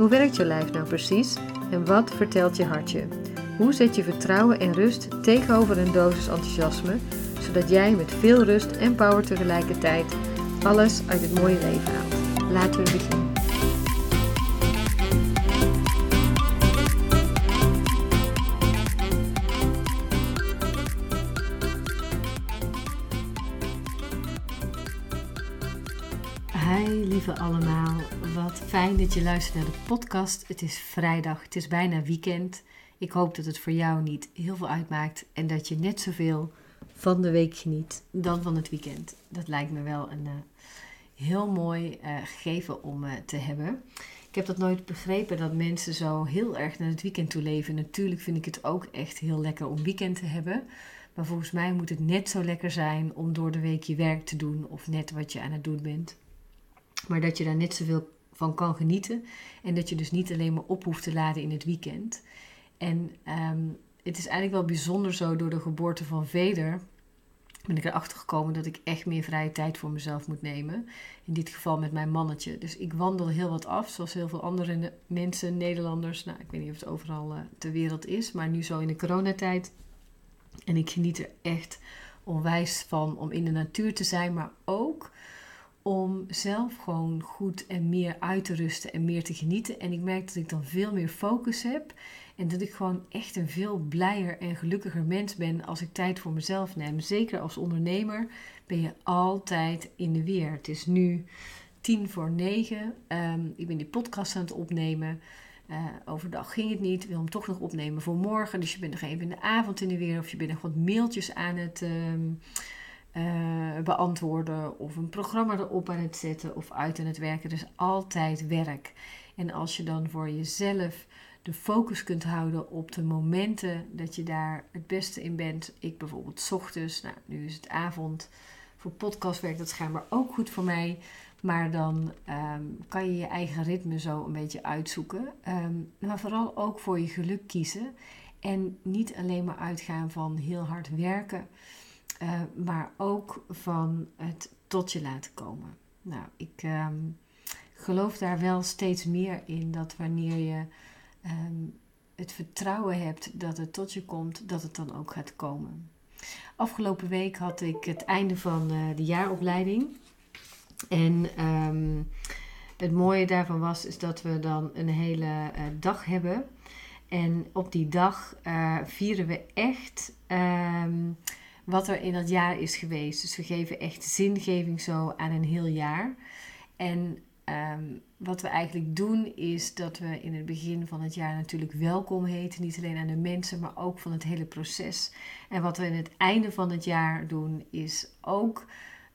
Hoe werkt je lijf nou precies en wat vertelt je hartje? Hoe zet je vertrouwen en rust tegenover een dosis enthousiasme, zodat jij met veel rust en power tegelijkertijd alles uit het mooie leven haalt? Laten we beginnen. Hi lieve allemaal, fijn dat je luistert naar de podcast. Het is vrijdag, het is bijna weekend. Ik hoop dat het voor jou niet heel veel uitmaakt en dat je net zoveel van de week geniet dan van het weekend. Dat lijkt me wel een uh, heel mooi uh, gegeven om uh, te hebben. Ik heb dat nooit begrepen dat mensen zo heel erg naar het weekend toe leven. Natuurlijk vind ik het ook echt heel lekker om weekend te hebben. Maar volgens mij moet het net zo lekker zijn om door de week je werk te doen of net wat je aan het doen bent. Maar dat je daar net zoveel van kan genieten. En dat je dus niet alleen maar op hoeft te laden in het weekend. En um, het is eigenlijk wel bijzonder zo door de geboorte van Veder. Ben ik erachter gekomen dat ik echt meer vrije tijd voor mezelf moet nemen. In dit geval met mijn mannetje. Dus ik wandel heel wat af, zoals heel veel andere mensen, Nederlanders. Nou, ik weet niet of het overal uh, ter wereld is, maar nu zo in de coronatijd. En ik geniet er echt onwijs van om in de natuur te zijn, maar ook om zelf gewoon goed en meer uit te rusten en meer te genieten. En ik merk dat ik dan veel meer focus heb en dat ik gewoon echt een veel blijer en gelukkiger mens ben als ik tijd voor mezelf neem. Zeker als ondernemer ben je altijd in de weer. Het is nu tien voor negen. Um, ik ben die podcast aan het opnemen. Uh, overdag ging het niet. Ik wil hem toch nog opnemen voor morgen. Dus je bent nog even in de avond in de weer. Of je bent nog wat mailtjes aan het... Um, uh, beantwoorden of een programma erop aan het zetten of uit aan het werken. Dus altijd werk. En als je dan voor jezelf de focus kunt houden op de momenten dat je daar het beste in bent. Ik bijvoorbeeld ochtends, nou nu is het avond. Voor podcast werkt dat schijnbaar ook goed voor mij. Maar dan um, kan je je eigen ritme zo een beetje uitzoeken. Um, maar vooral ook voor je geluk kiezen. En niet alleen maar uitgaan van heel hard werken. Uh, maar ook van het tot je laten komen. Nou, ik um, geloof daar wel steeds meer in dat wanneer je um, het vertrouwen hebt dat het tot je komt, dat het dan ook gaat komen. Afgelopen week had ik het einde van uh, de jaaropleiding. En um, het mooie daarvan was is dat we dan een hele uh, dag hebben. En op die dag vieren we echt wat er in dat jaar is geweest. Dus we geven echt zingeving zo aan een heel jaar. En um, wat we eigenlijk doen is dat we in het begin van het jaar natuurlijk welkom heten. Niet alleen aan de mensen, maar ook van het hele proces. En wat we in het einde van het jaar doen is ook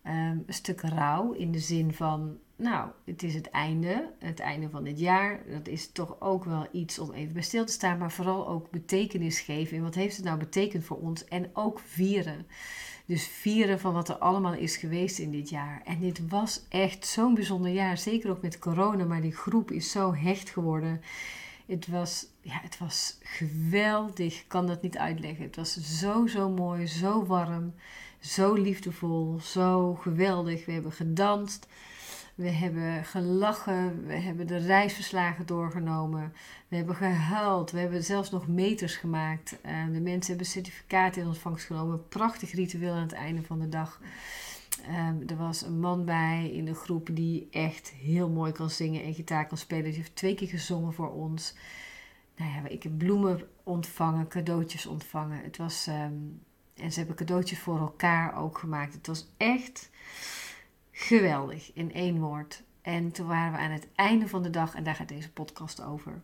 um, een stuk rouw. In de zin van, nou, het is het einde. Het einde van dit jaar. Dat is toch ook wel iets om even bij stil te staan. Maar vooral ook betekenis geven. En wat heeft het nou betekend voor ons? En ook vieren. Dus vieren van wat er allemaal is geweest in dit jaar. En dit was echt zo'n bijzonder jaar. Zeker ook met corona. Maar die groep is zo hecht geworden. Het was, ja, het was geweldig. Ik kan dat niet uitleggen. Het was zo, zo mooi. Zo warm. Zo liefdevol. Zo geweldig. We hebben gedanst. We hebben gelachen, we hebben de reisverslagen doorgenomen, we hebben gehuild, we hebben zelfs nog meters gemaakt. Uh, de mensen hebben certificaten in ontvangst genomen. Prachtig ritueel aan het einde van de dag. Um, er was een man bij in de groep die echt heel mooi kan zingen en gitaar kan spelen. Die heeft twee keer gezongen voor ons. Nou ja, ik heb bloemen ontvangen, cadeautjes ontvangen. Het was, um, en ze hebben cadeautjes voor elkaar ook gemaakt. Het was echt geweldig in één woord. En toen waren we aan het einde van de dag en daar gaat deze podcast over.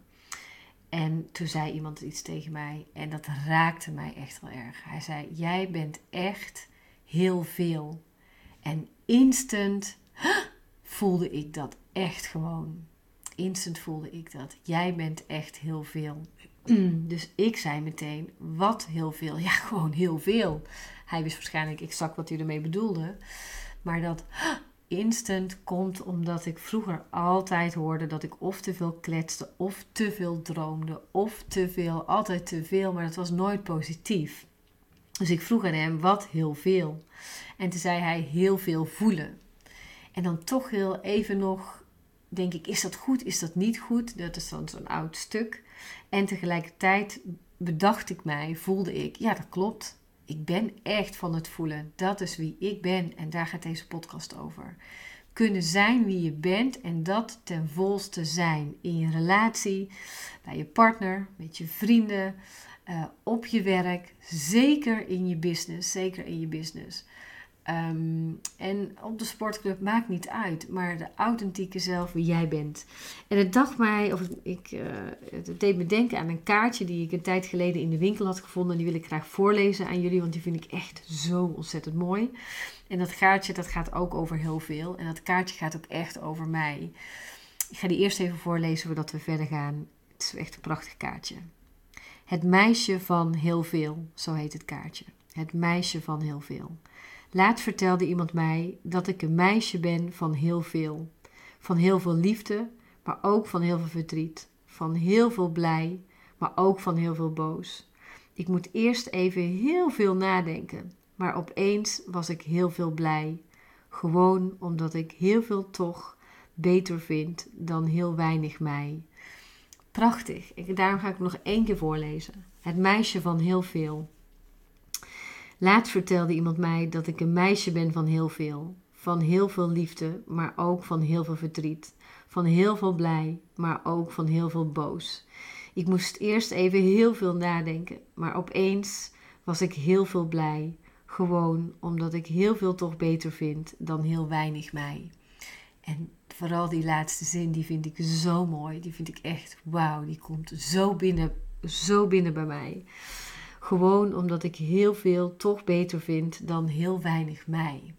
En toen zei iemand iets tegen mij en dat raakte mij echt wel erg. Hij zei: Jij bent echt heel veel. En instant voelde ik dat echt gewoon. instant voelde ik dat. Jij bent echt heel veel. Dus ik zei meteen, wat heel veel? Ja, gewoon heel veel. Hij wist waarschijnlijk exact wat hij ermee bedoelde. Maar dat instant komt omdat ik vroeger altijd hoorde dat ik of te veel kletste, of te veel droomde, of te veel, altijd te veel, maar dat was nooit positief. Dus ik vroeg aan hem wat heel veel. En toen zei hij heel veel voelen. En dan toch heel even nog, denk ik, is dat goed, is dat niet goed? Dat is dan zo'n oud stuk. En tegelijkertijd bedacht ik mij, voelde ik, ja dat klopt. Ik ben echt van het voelen. Dat is wie ik ben. En daar gaat deze podcast over. Kunnen zijn wie je bent en dat ten volste zijn. In je relatie, bij je partner, met je vrienden, uh, op je werk. Zeker in je business. Zeker in je business. Um, en op de sportclub maakt niet uit, maar de authentieke zelf wie jij bent. En het dacht mij, of ik, uh, het deed me denken aan een kaartje die ik een tijd geleden in de winkel had gevonden. En die wil ik graag voorlezen aan jullie, want die vind ik echt zo ontzettend mooi. En dat kaartje dat gaat ook over heel veel. En dat kaartje gaat ook echt over mij. Ik ga die eerst even voorlezen voordat we verder gaan. Het is echt een prachtig kaartje. Het meisje van heel veel, zo heet het kaartje. Het meisje van heel veel. Laat vertelde iemand mij dat ik een meisje ben van heel veel. Van heel veel liefde, maar ook van heel veel verdriet. Van heel veel blij, maar ook van heel veel boos. Ik moet eerst even heel veel nadenken, maar opeens was ik heel veel blij. Gewoon omdat ik heel veel toch beter vind dan heel weinig mij. Prachtig. Ik, daarom ga ik nog één keer voorlezen. Het meisje van heel veel. Laatst vertelde iemand mij dat ik een meisje ben van heel veel. Van heel veel liefde, maar ook van heel veel verdriet. Van heel veel blij, maar ook van heel veel boos. Ik moest eerst even heel veel nadenken, maar opeens was ik heel veel blij. Gewoon omdat ik heel veel toch beter vind dan heel weinig mij. En vooral die laatste zin, die vind ik zo mooi. Die vind ik echt, wauw, die komt zo binnen, zo binnen bij mij. Gewoon omdat ik heel veel toch beter vind dan heel weinig mij.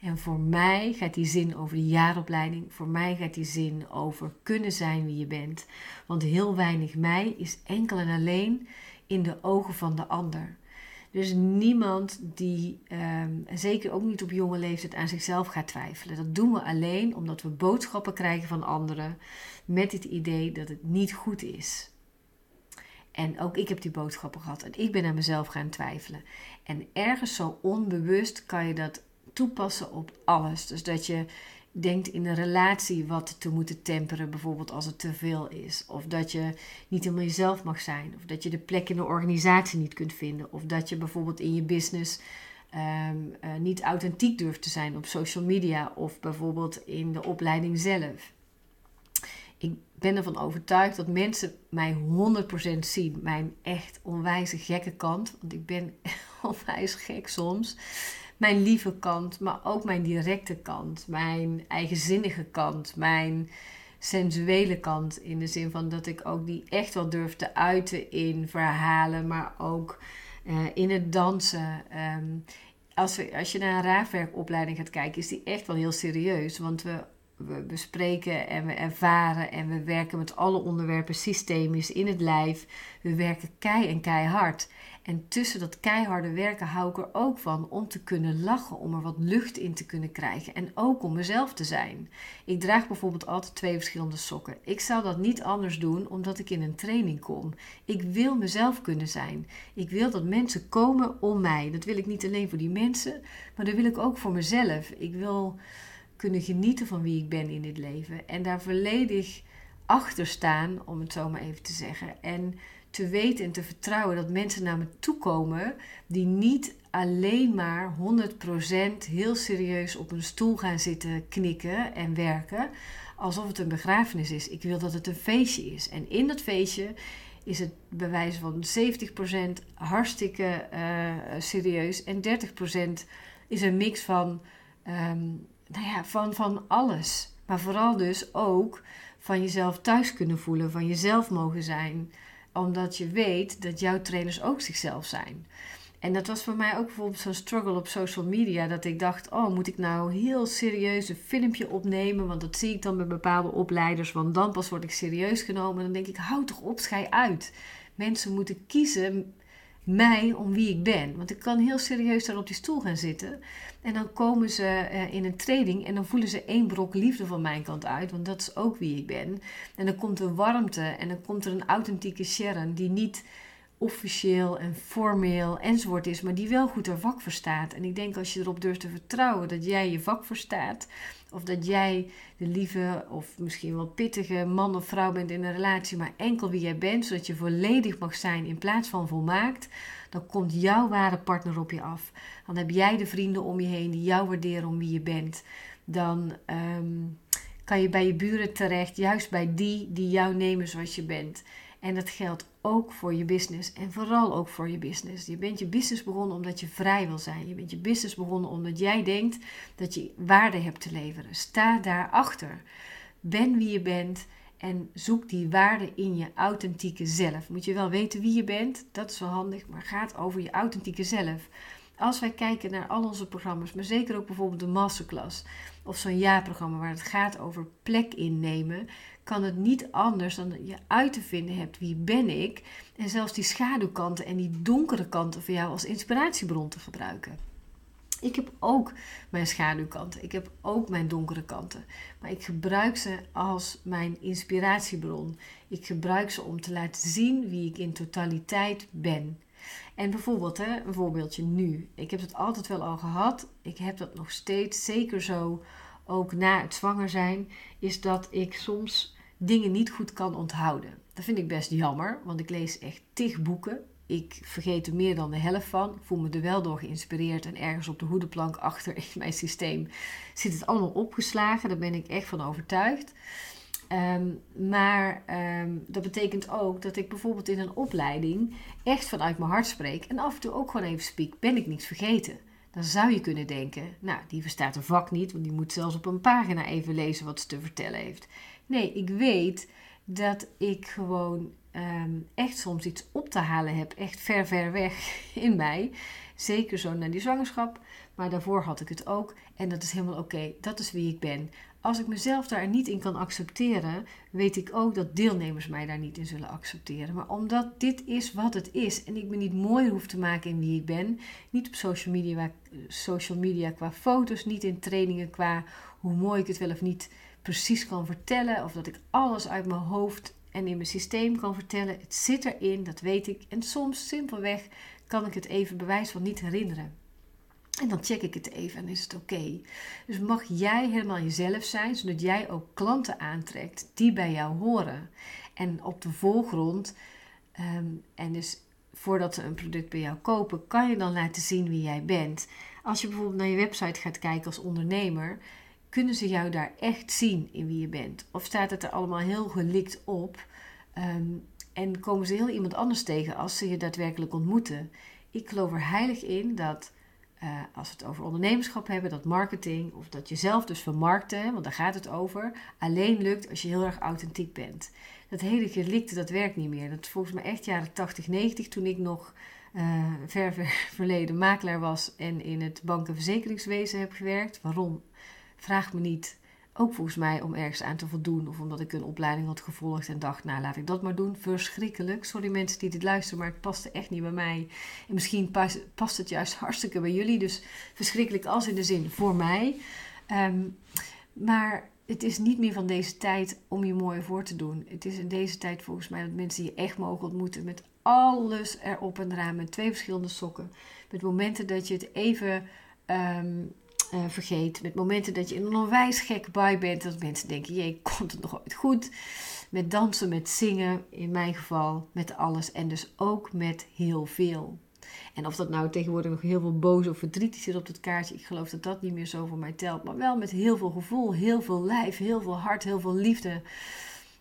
En voor mij gaat die zin over de jaaropleiding. Voor mij gaat die zin over kunnen zijn wie je bent. Want heel weinig mij is enkel en alleen in de ogen van de ander. Dus niemand die, ehm, zeker ook niet op jonge leeftijd, aan zichzelf gaat twijfelen. Dat doen we alleen omdat we boodschappen krijgen van anderen met het idee dat het niet goed is. En ook ik heb die boodschappen gehad en ik ben aan mezelf gaan twijfelen. En ergens zo onbewust kan je dat toepassen op alles. Dus dat je denkt in een relatie wat te moeten temperen, bijvoorbeeld als het te veel is. Of dat je niet helemaal jezelf mag zijn. Of dat je de plek in de organisatie niet kunt vinden. Of dat je bijvoorbeeld in je business ehm, eh, niet authentiek durft te zijn op social media. Of bijvoorbeeld in de opleiding zelf ik ben ervan overtuigd dat mensen mij 100% zien. Mijn echt onwijze gekke kant. Want ik ben onwijs gek soms. Mijn lieve kant, maar ook mijn directe kant. Mijn eigenzinnige kant. Mijn sensuele kant. In de zin van dat ik ook die echt wel durf te uiten in verhalen. Maar ook uh, in het dansen. Um, als, we, als je naar een raafwerkopleiding gaat kijken, is die echt wel heel serieus. Want we we bespreken en we ervaren en we werken met alle onderwerpen systemisch in het lijf. We werken kei en keihard. En tussen dat keiharde werken hou ik er ook van om te kunnen lachen, om er wat lucht in te kunnen krijgen en ook om mezelf te zijn. Ik draag bijvoorbeeld altijd twee verschillende sokken. Ik zou dat niet anders doen omdat ik in een training kom. Ik wil mezelf kunnen zijn. Ik wil dat mensen komen om mij. Dat wil ik niet alleen voor die mensen, maar dat wil ik ook voor mezelf. Ik wil kunnen genieten van wie ik ben in dit leven. En daar volledig achter staan, om het zo maar even te zeggen. En te weten en te vertrouwen dat mensen naar me toe komen die niet alleen maar 100% heel serieus op een stoel gaan zitten knikken en werken alsof het een begrafenis is. Ik wil dat het een feestje is. En in dat feestje is het bij wijze van 70% hartstikke uh, serieus en 30% is een mix van ehm, nou ja, van, van alles. Maar vooral dus ook van jezelf thuis kunnen voelen, van jezelf mogen zijn. Omdat je weet dat jouw trainers ook zichzelf zijn. En dat was voor mij ook bijvoorbeeld zo'n struggle op social media. Dat ik dacht, oh, moet ik nou heel serieus een filmpje opnemen? Want dat zie ik dan bij bepaalde opleiders. Want dan pas word ik serieus genomen. Dan denk ik, hou toch op, schij uit. Mensen moeten kiezen mij om wie ik ben. Want ik kan heel serieus daar op die stoel gaan zitten. En dan komen ze uh, in een training en dan voelen ze één brok liefde van mijn kant uit. Want dat is ook wie ik ben. En dan komt er warmte en dan komt er een authentieke Sharon die niet officieel en formeel enzovoort is, maar die wel goed haar vak verstaat. En ik denk als je erop durft te vertrouwen dat jij je vak verstaat, of dat jij de lieve of misschien wel pittige man of vrouw bent in een relatie, maar enkel wie jij bent, zodat je volledig mag zijn in plaats van volmaakt, dan komt jouw ware partner op je af. Dan heb jij de vrienden om je heen die jou waarderen om wie je bent. Dan ehm, kan je bij je buren terecht, juist bij die die jou nemen zoals je bent. En dat geldt ook voor je business en vooral ook voor je business. Je bent je business begonnen omdat je vrij wil zijn. Je bent je business begonnen omdat jij denkt dat je waarde hebt te leveren. Sta daarachter. Ben wie je bent en zoek die waarde in je authentieke zelf. Moet je wel weten wie je bent, dat is wel handig, maar gaat over je authentieke zelf. Als wij kijken naar al onze programma's, maar zeker ook bijvoorbeeld de masterclass of zo'n jaarprogramma waar het gaat over plek innemen, kan het niet anders dan dat je uit te vinden hebt wie ben ik en zelfs die schaduwkanten en die donkere kanten voor jou als inspiratiebron te gebruiken. Ik heb ook mijn schaduwkanten, ik heb ook mijn donkere kanten, maar ik gebruik ze als mijn inspiratiebron. Ik gebruik ze om te laten zien wie ik in totaliteit ben. En bijvoorbeeld, hè, een voorbeeldje nu. Ik heb het altijd wel al gehad. Ik heb dat nog steeds, zeker zo, ook na het zwanger zijn, is dat ik soms dingen niet goed kan onthouden. Dat vind ik best jammer, want ik lees echt tig boeken. Ik vergeet er meer dan de helft van. Ik voel me er wel door geïnspireerd en ergens op de hoedenplank achter in mijn systeem zit het allemaal opgeslagen. Daar ben ik echt van overtuigd. Ehm, maar ehm, dat betekent ook dat ik bijvoorbeeld in een opleiding echt vanuit mijn hart spreek en af en toe ook gewoon even spreek. Ben ik niets vergeten? Dan zou je kunnen denken, nou, die verstaat een vak niet, want die moet zelfs op een pagina even lezen wat ze te vertellen heeft. Nee, ik weet dat ik gewoon ehm, echt soms iets op te halen heb, echt ver, ver weg in mij. Zeker zo na die zwangerschap, maar daarvoor had ik het ook. En dat is helemaal oké, dat is wie ik ben. Als ik mezelf daar niet in kan accepteren, weet ik ook dat deelnemers mij daar niet in zullen accepteren. Maar omdat dit is wat het is en ik me niet mooi hoef te maken in wie ik ben, niet op social media, social media qua foto's, niet in trainingen qua hoe mooi ik het wel of niet precies kan vertellen of dat ik alles uit mijn hoofd en in mijn systeem kan vertellen. Het zit erin, dat weet ik. En soms simpelweg kan ik het even bewijs van niet herinneren. En dan check ik het even en is het oké. Dus mag jij helemaal jezelf zijn, zodat jij ook klanten aantrekt die bij jou horen. En op de voorgrond, ehm, en dus voordat ze een product bij jou kopen, kan je dan laten zien wie jij bent. Als je bijvoorbeeld naar je website gaat kijken als ondernemer, kunnen ze jou daar echt zien in wie je bent? Of staat het er allemaal heel gelikt op ehm, en komen ze heel iemand anders tegen als ze je daadwerkelijk ontmoeten? Ik geloof er heilig in dat uh, als we het over ondernemerschap hebben, dat marketing of dat jezelf dus vermarkten, want daar gaat het over, alleen lukt als je heel erg authentiek bent. Dat hele gelikte, dat werkt niet meer. Dat is volgens mij echt jaren 80, 90 toen ik nog uh, ver, ver verleden makelaar was en in het bank- en verzekeringswezen heb gewerkt. Waarom? Vraag me niet. Ook volgens mij om ergens aan te voldoen. Of omdat ik een opleiding had gevolgd en dacht, nou laat ik dat maar doen. Verschrikkelijk. Sorry mensen die dit luisteren, maar het paste echt niet bij mij. En misschien past, past het juist hartstikke bij jullie. Dus verschrikkelijk als in de zin voor mij. Ehm, maar het is niet meer van deze tijd om je mooi voor te doen. Het is in deze tijd volgens mij dat mensen je echt mogen ontmoeten met alles erop en eraan. Met twee verschillende sokken. Met momenten dat je het even... Ehm, uh, vergeet. Met momenten dat je in een onwijs gek bij bent. Dat mensen denken, jee, komt het nog ooit goed? Met dansen, met zingen, in mijn geval, met alles. En dus ook met heel veel. En of dat nou tegenwoordig nog heel veel boos of verdriet zit op het kaartje, ik geloof dat dat niet meer zo voor mij telt. Maar wel met heel veel gevoel, heel veel lijf, heel veel hart, heel veel liefde.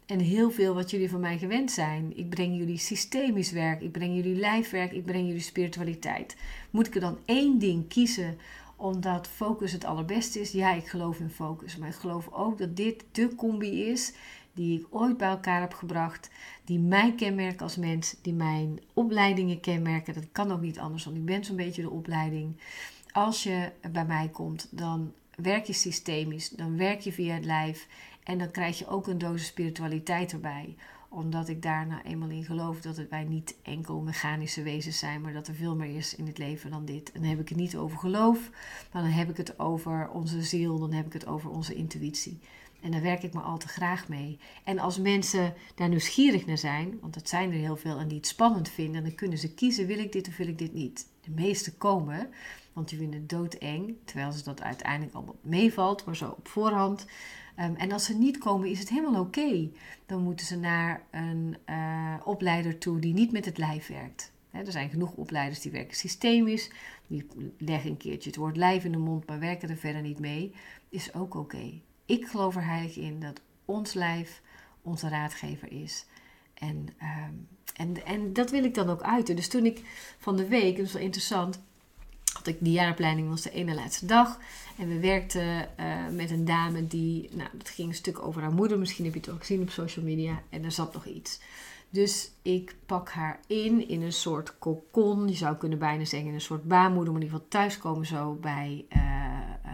En heel veel wat jullie van mij gewend zijn. Ik breng jullie systemisch werk, ik breng jullie lijfwerk, ik breng jullie spiritualiteit. Moet ik er dan één ding kiezen omdat focus het allerbeste is. Ja, ik geloof in focus. Maar ik geloof ook dat dit de combi is die ik ooit bij elkaar heb gebracht, die mij kenmerken als mens, die mijn opleidingen kenmerken. Dat kan ook niet anders, want ik ben zo'n beetje de opleiding. Als je bij mij komt, dan werk je systemisch, dan werk je via het lijf en dan krijg je ook een dosis spiritualiteit erbij omdat ik daar nou eenmaal in geloof dat wij niet enkel mechanische wezens zijn, maar dat er veel meer is in het leven dan dit. En dan heb ik het niet over geloof, maar dan heb ik het over onze ziel, dan heb ik het over onze intuïtie. En daar werk ik me al te graag mee. En als mensen daar nieuwsgierig naar zijn, want dat zijn er heel veel en die het spannend vinden, dan kunnen ze kiezen: wil ik dit of wil ik dit niet? De meeste komen, want die vinden het doodeng, terwijl ze dat uiteindelijk allemaal meevalt, maar zo op voorhand. Ehm, en als ze niet komen, is het helemaal oké. Dan moeten ze naar een uh, opleider toe die niet met het lijf werkt. er zijn genoeg opleiders die werken systemisch. Die leggen een keertje het woord lijf in de mond, maar werken er verder niet mee. Is ook oké. Ik geloof er heilig in dat ons lijf onze raadgever is. En, ehm, en, en dat wil ik dan ook uiten. Dus toen ik van de week, dat is wel interessant, had ik die jaaropleiding was de ene laatste dag. En we werkten uh, met een dame die, nou, dat ging een stuk over haar moeder. Misschien heb je het ook gezien op social media. En er zat nog iets. Dus ik pak haar in, in een soort kokon. Je zou kunnen bijna zeggen in een soort baarmoeder. Maar in ieder geval thuiskomen zo bij, uh, uh,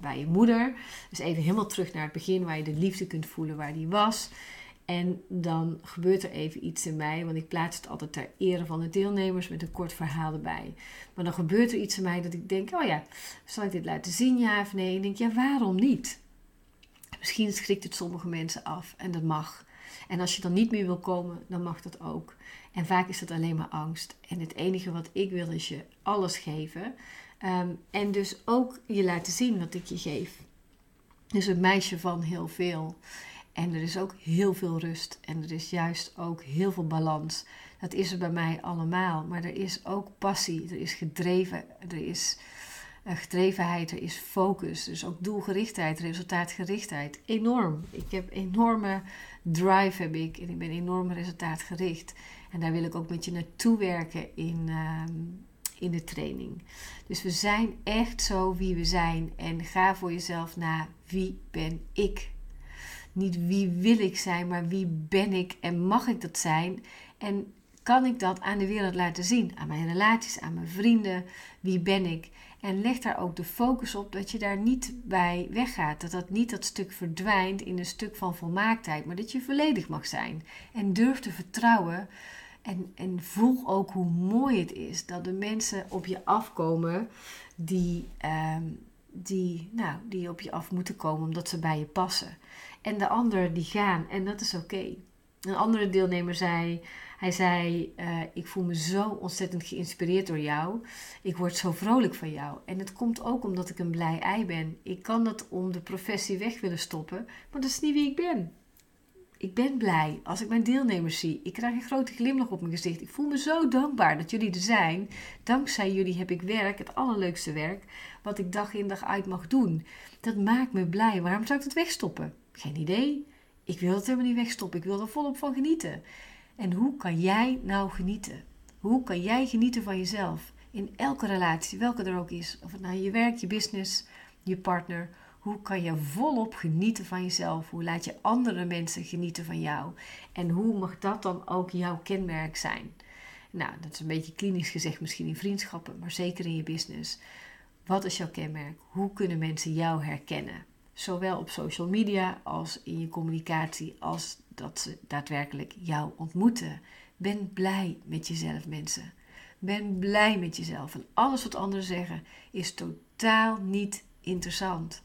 bij je moeder. Dus even helemaal terug naar het begin waar je de liefde kunt voelen waar die was. En dan gebeurt er even iets in mij, want ik plaats het altijd ter ere van de deelnemers met een kort verhaal erbij. Maar dan gebeurt er iets in mij dat ik denk: oh ja, zal ik dit laten zien, ja of nee? En ik denk: ja, waarom niet? Misschien schrikt het sommige mensen af en dat mag. En als je dan niet meer wil komen, dan mag dat ook. En vaak is dat alleen maar angst. En het enige wat ik wil is je alles geven. Ehm, en dus ook je laten zien wat ik je geef. Dus een meisje van heel veel. En er is ook heel veel rust en er is juist ook heel veel balans. Dat is er bij mij allemaal. Maar er is ook passie, er is gedreven, er is uh, gedrevenheid, er is focus. Dus ook doelgerichtheid, resultaatgerichtheid. Enorm. Ik heb enorme drive heb ik en ik ben enorm resultaatgericht. En daar wil ik ook met je naartoe werken in, uh, in de training. Dus we zijn echt zo wie we zijn. En ga voor jezelf na wie ben ik niet wie wil ik zijn, maar wie ben ik en mag ik dat zijn? En kan ik dat aan de wereld laten zien? Aan mijn relaties, aan mijn vrienden. Wie ben ik? En leg daar ook de focus op dat je daar niet bij weggaat. Dat dat niet dat stuk verdwijnt in een stuk van volmaaktheid, maar dat je volledig mag zijn. En durf te vertrouwen. En, en voel ook hoe mooi het is dat de mensen op je afkomen die, ehm, die, nou, die op je af moeten komen omdat ze bij je passen en de anderen die gaan. En dat is oké. Een andere deelnemer zei, hij zei, uh, ik voel me zo ontzettend geïnspireerd door jou. Ik word zo vrolijk van jou. En het komt ook omdat ik een blij ei ben. Ik kan dat om de professie weg willen stoppen, maar dat is niet wie ik ben. Ik ben blij als ik mijn deelnemers zie. Ik krijg een grote glimlach op mijn gezicht. Ik voel me zo dankbaar dat jullie er zijn. Dankzij jullie heb ik werk, het allerleukste werk, wat ik dag in dag uit mag doen. Dat maakt me blij. Waarom zou ik het wegstoppen? Geen idee. Ik wil het helemaal niet wegstoppen. Ik wil er volop van genieten. En hoe kan jij nou genieten? Hoe kan jij genieten van jezelf? In elke relatie, welke er ook is. Of het nou je werk, je business, je partner. Hoe kan je volop genieten van jezelf? Hoe laat je andere mensen genieten van jou? En hoe mag dat dan ook jouw kenmerk zijn? Nou, dat is een beetje klinisch gezegd misschien in vriendschappen, maar zeker in je business. Wat is jouw kenmerk? Hoe kunnen mensen jou herkennen? Zowel op social media als in je communicatie, als dat ze daadwerkelijk jou ontmoeten. Ben blij met jezelf, mensen. Ben blij met jezelf. En alles wat anderen zeggen is totaal niet interessant.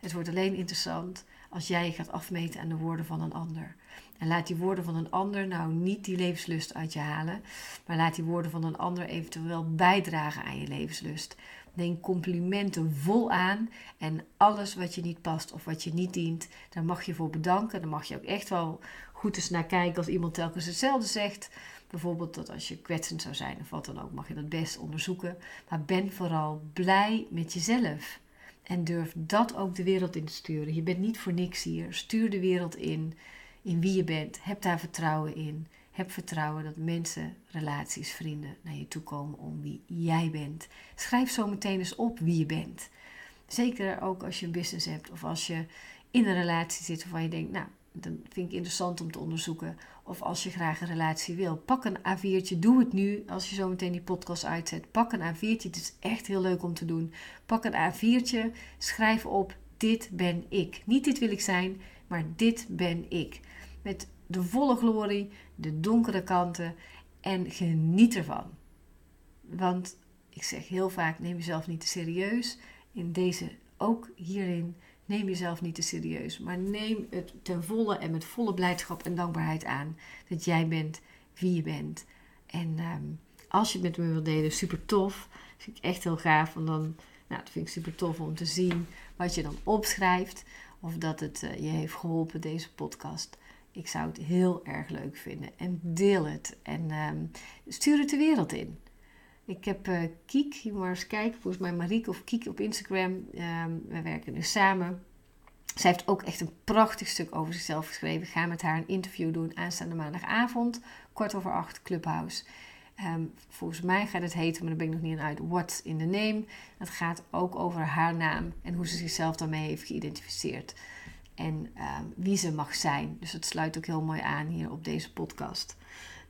Het wordt alleen interessant als jij je gaat afmeten aan de woorden van een ander. En laat die woorden van een ander nou niet die levenslust uit je halen, maar laat die woorden van een ander eventueel bijdragen aan je levenslust. Neem complimenten vol aan en alles wat je niet past of wat je niet dient, daar mag je voor bedanken. Daar mag je ook echt wel goed eens naar kijken als iemand telkens hetzelfde zegt. Bijvoorbeeld dat als je kwetsend zou zijn of wat dan ook, mag je dat best onderzoeken. Maar ben vooral blij met jezelf. En durf dat ook de wereld in te sturen. Je bent niet voor niks hier. Stuur de wereld in, in wie je bent. Heb daar vertrouwen in. Heb vertrouwen dat mensen, relaties, vrienden naar je toe komen om wie jij bent. Schrijf zo meteen eens op wie je bent. Zeker ook als je een business hebt of als je in een relatie zit waarvan je denkt, nou, dat vind ik interessant om te onderzoeken. Of als je graag een relatie wil. Pak een A4'tje. Doe het nu als je zo meteen die podcast uitzet. Pak een A4'tje. Het is echt heel leuk om te doen. Pak een A4'tje. Schrijf op: Dit ben ik. Niet dit wil ik zijn, maar dit ben ik. Met de volle glorie, de donkere kanten. En geniet ervan. Want ik zeg heel vaak: neem jezelf niet te serieus. In deze ook hierin Neem jezelf niet te serieus, maar neem het ten volle en met volle blijdschap en dankbaarheid aan dat jij bent wie je bent. En ehm, als je het met me wilt delen, super tof. Dat vind ik echt heel gaaf. Want dan, nou, dat vind ik super tof om te zien wat je dan opschrijft. Of dat het uh, je heeft geholpen, deze podcast. Ik zou het heel erg leuk vinden. En deel het. En ehm, stuur het de wereld in. Ik heb uh, Kiek, je maar eens kijken, volgens mij Marieke of Kiek op Instagram. Um, we werken nu samen. Zij heeft ook echt een prachtig stuk over zichzelf geschreven. Ik ga met haar een interview doen aanstaande maandagavond, kwart over acht, Clubhouse. Ehm, volgens mij gaat het heten, maar daar ben ik nog niet aan uit, What's in the Name. Het gaat ook over haar naam en hoe ze zichzelf daarmee heeft geïdentificeerd. En ehm, wie ze mag zijn. Dus dat sluit ook heel mooi aan hier op deze podcast.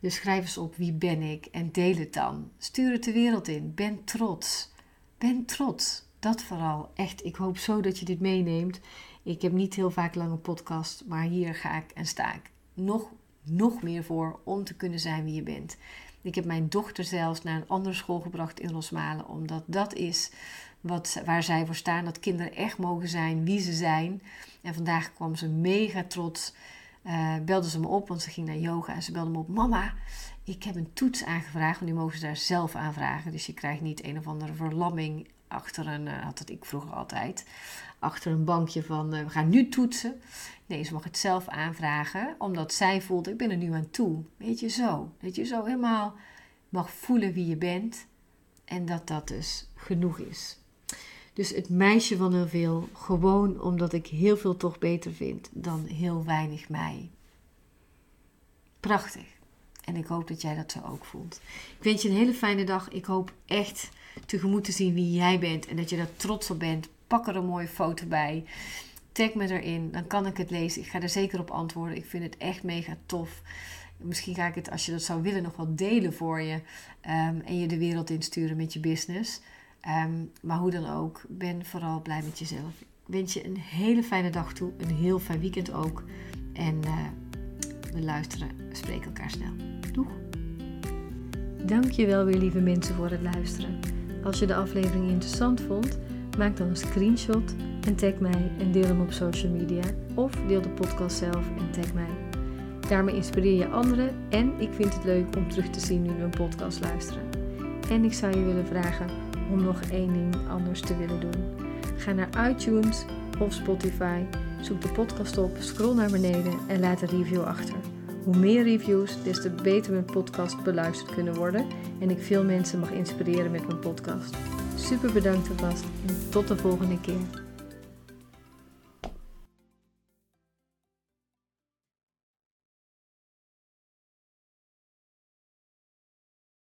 Dus schrijf eens op wie ben ik en deel het dan. Stuur het de wereld in. Ben trots. Ben trots. Dat vooral. Echt, ik hoop zo dat je dit meeneemt. Ik heb niet heel vaak lange podcast, maar hier ga ik en sta ik nog, nog meer voor om te kunnen zijn wie je bent. Ik heb mijn dochter zelfs naar een andere school gebracht in Rosmalen, omdat dat is wat, waar zij voor staan. Dat kinderen echt mogen zijn wie ze zijn. En vandaag kwam ze mega trots uh, belde ze me op, want ze ging naar yoga. En ze belde me op: Mama, ik heb een toets aangevraagd. Want die mogen ze daar zelf aanvragen. Dus je krijgt niet een of andere verlamming achter een, uh, had dat ik vroeger altijd, achter een bankje van uh, we gaan nu toetsen. Nee, ze mag het zelf aanvragen, omdat zij voelt, ik ben er nu aan toe. Weet je zo, dat je zo helemaal mag voelen wie je bent en dat dat dus genoeg is. Dus het meisje van heel veel, gewoon omdat ik heel veel toch beter vind dan heel weinig mij. Prachtig. En ik hoop dat jij dat zo ook voelt. Ik wens je een hele fijne dag. Ik hoop echt tegemoet te zien wie jij bent en dat je daar trots op bent. Pak er een mooie foto bij. Tag me erin, dan kan ik het lezen. Ik ga er zeker op antwoorden. Ik vind het echt mega tof. Misschien ga ik het, als je dat zou willen, nog wel delen voor je. Um, en je de wereld insturen met je business. Ehm, maar hoe dan ook, ben vooral blij met jezelf. Ik wens je een hele fijne dag toe, een heel fijn weekend ook. En uh, we luisteren, spreken elkaar snel. Doeg! Dankjewel weer lieve mensen voor het luisteren. Als je de aflevering interessant vond, maak dan een screenshot en tag mij en deel hem op social media. Of deel de podcast zelf en tag mij. Daarmee inspireer je anderen en ik vind het leuk om terug te zien nu we een podcast luisteren. En ik zou je willen vragen om nog één ding anders te willen doen. Ga naar iTunes of Spotify, zoek de podcast op, scroll naar beneden en laat een review achter. Hoe meer reviews, des te beter mijn podcast beluisterd kunnen worden en ik veel mensen mag inspireren met mijn podcast. Super bedankt alvast en tot de volgende keer.